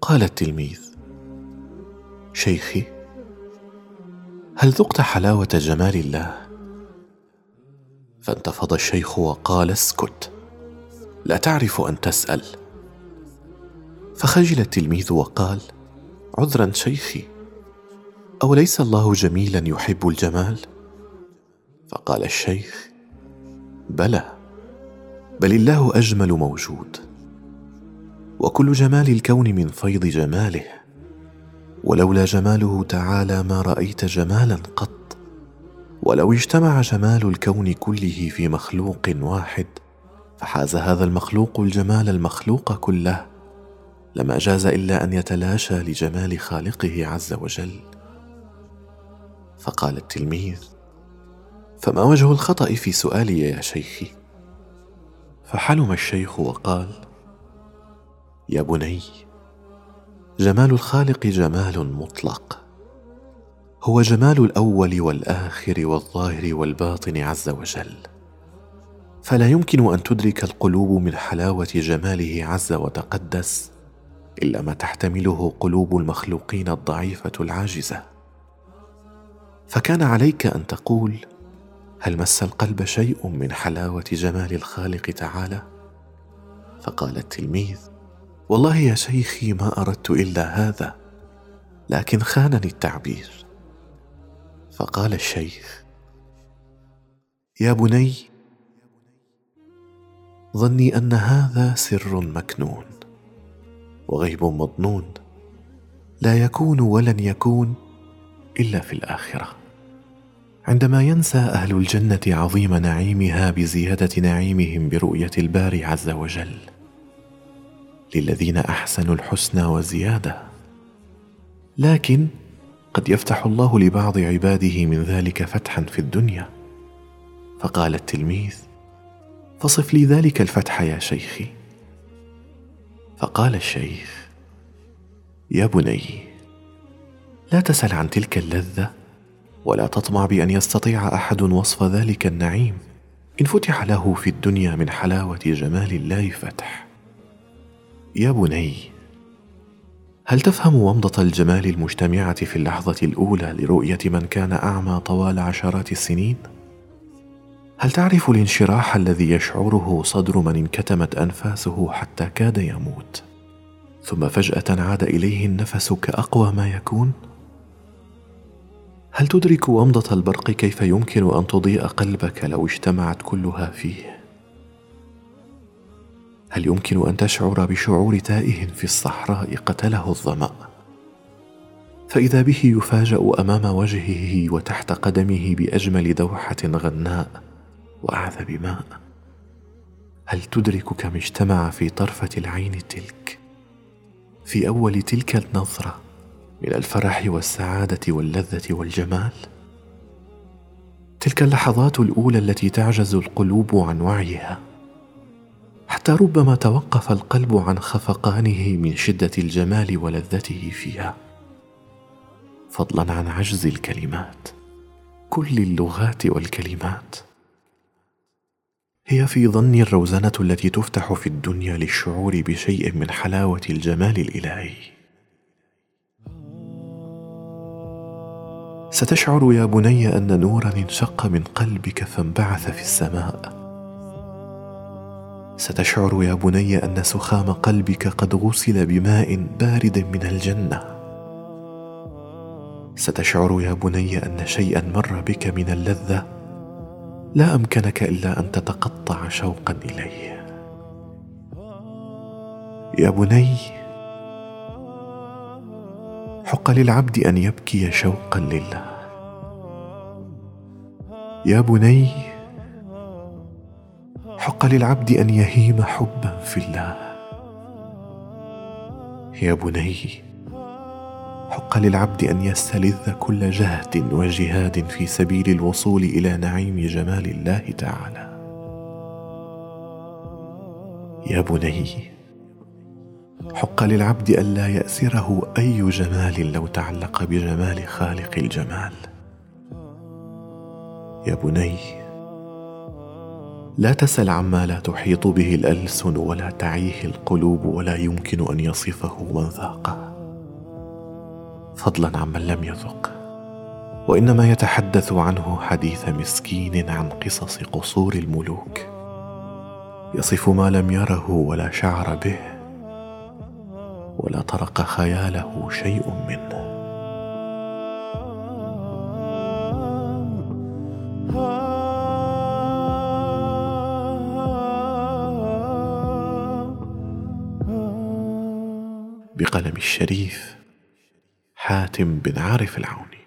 قال التلميذ شيخي هل ذقت حلاوة جمال الله؟ فانتفض الشيخ وقال اسكت لا تعرف أن تسأل. فخجل التلميذ وقال عذرا شيخي أوليس الله جميلا يحب الجمال؟ فقال الشيخ بلى بل الله أجمل موجود. وكل جمال الكون من فيض جماله ولولا جماله تعالى ما رأيت جمالا قط. ولو اجتمع جمال الكون كله في مخلوق واحد فحاز هذا المخلوق الجمال المخلوق كله. لما جاز إلا أن يتلاشى لجمال خالقه عز وجل. فقال التلميذ فما وجه الخطأ في سؤالي يا شيخي؟ فحلم الشيخ وقال يا بني جمال الخالق جمال مطلق. هو جمال الأول والآخر والظاهر والباطن عز وجل. فلا يمكن أن تدرك القلوب من حلاوة جماله عز وتقدس إلا ما تحتمله قلوب المخلوقين الضعيفة العاجزة. فكان عليك أن تقول هل مس القلب شيء من حلاوة جمال الخالق تعالى؟ فقال التلميذ والله يا شيخي ما أردت إلا هذا لكن خانني التعبير. فقال الشيخ يا بني ظني أن هذا سر مكنون وغيب مضنون لا يكون ولن يكون إلا في الآخرة. عندما ينسى أهل الجنة عظيم نعيمها بزيادة نعيمهم برؤية الباري عز وجل للذين أحسنوا الحسنى وزيادة. لكن قد يفتح الله لبعض عباده من ذلك فتحا في الدنيا. فقال التلميذ فصف لي ذلك الفتح يا شيخي. فقال الشيخ يا بني لا تسأل عن تلك اللذة ولا تطمع بأن يستطيع أحد وصف ذلك النعيم. إن فتح له في الدنيا من حلاوة جمال الله فتح. يا بني هل تفهم ومضة الجمال المجتمعة في اللحظة الأولى لرؤية من كان أعمى طوال عشرات السنين؟ هل تعرف الانشراح الذي يشعره صدر من انكتمت أنفاسه حتى كاد يموت؟ ثم فجأة عاد إليه النفس كأقوى ما يكون؟ هل تدرك ومضه البرق كيف يمكن أن تضيء قلبك لو اجتمعت كلها فيه؟ هل يمكن أن تشعر بشعور تائه في الصحراء قتله الظمأ؟ فإذا به يفاجأ أمام وجهه وتحت قدمه بأجمل دوحة غناء وأعذب ماء. هل تدرك كم اجتمع في طرفة العين تلك؟ في أول تلك النظرة من الفرح والسعادة واللذة والجمال. تلك اللحظات الأولى التي تعجز القلوب عن وعيها حتى ربما توقف القلب عن خفقانه من شدة الجمال ولذته فيها. فضلا عن عجز الكلمات كل اللغات والكلمات. هي في ظني الروزنة التي تفتح في الدنيا للشعور بشيء من حلاوة الجمال الإلهي. ستشعر يا بني أن نورا انشق من قلبك فانبعث في السماء. ستشعر يا بني أن سخام قلبك قد غسل بماء بارد من الجنة. ستشعر يا بني أن شيئا مر بك من اللذة. لا أمكنك إلا أن تتقطع شوقا إليه. يا بني حق للعبد أن يبكي شوقا لله. يا بني حق للعبد أن يهيم حبا في الله. يا بني حق للعبد أن يستلذ كل جهد وجهاد في سبيل الوصول إلى نعيم جمال الله تعالى. يا بني حق للعبد الا يأسره أي جمال لو تعلق بجمال خالق الجمال. يا بني لا تسل عما لا تحيط به الألسن ولا تعيه القلوب ولا يمكن أن يصفه من ذاقه فضلا عمن لم يذق وإنما يتحدث عنه حديث مسكين عن قصص قصور الملوك. يصف ما لم يره ولا شعر به ولا طرق خياله شيء منه. بقلم الشريف حاتم بن عارف العوني.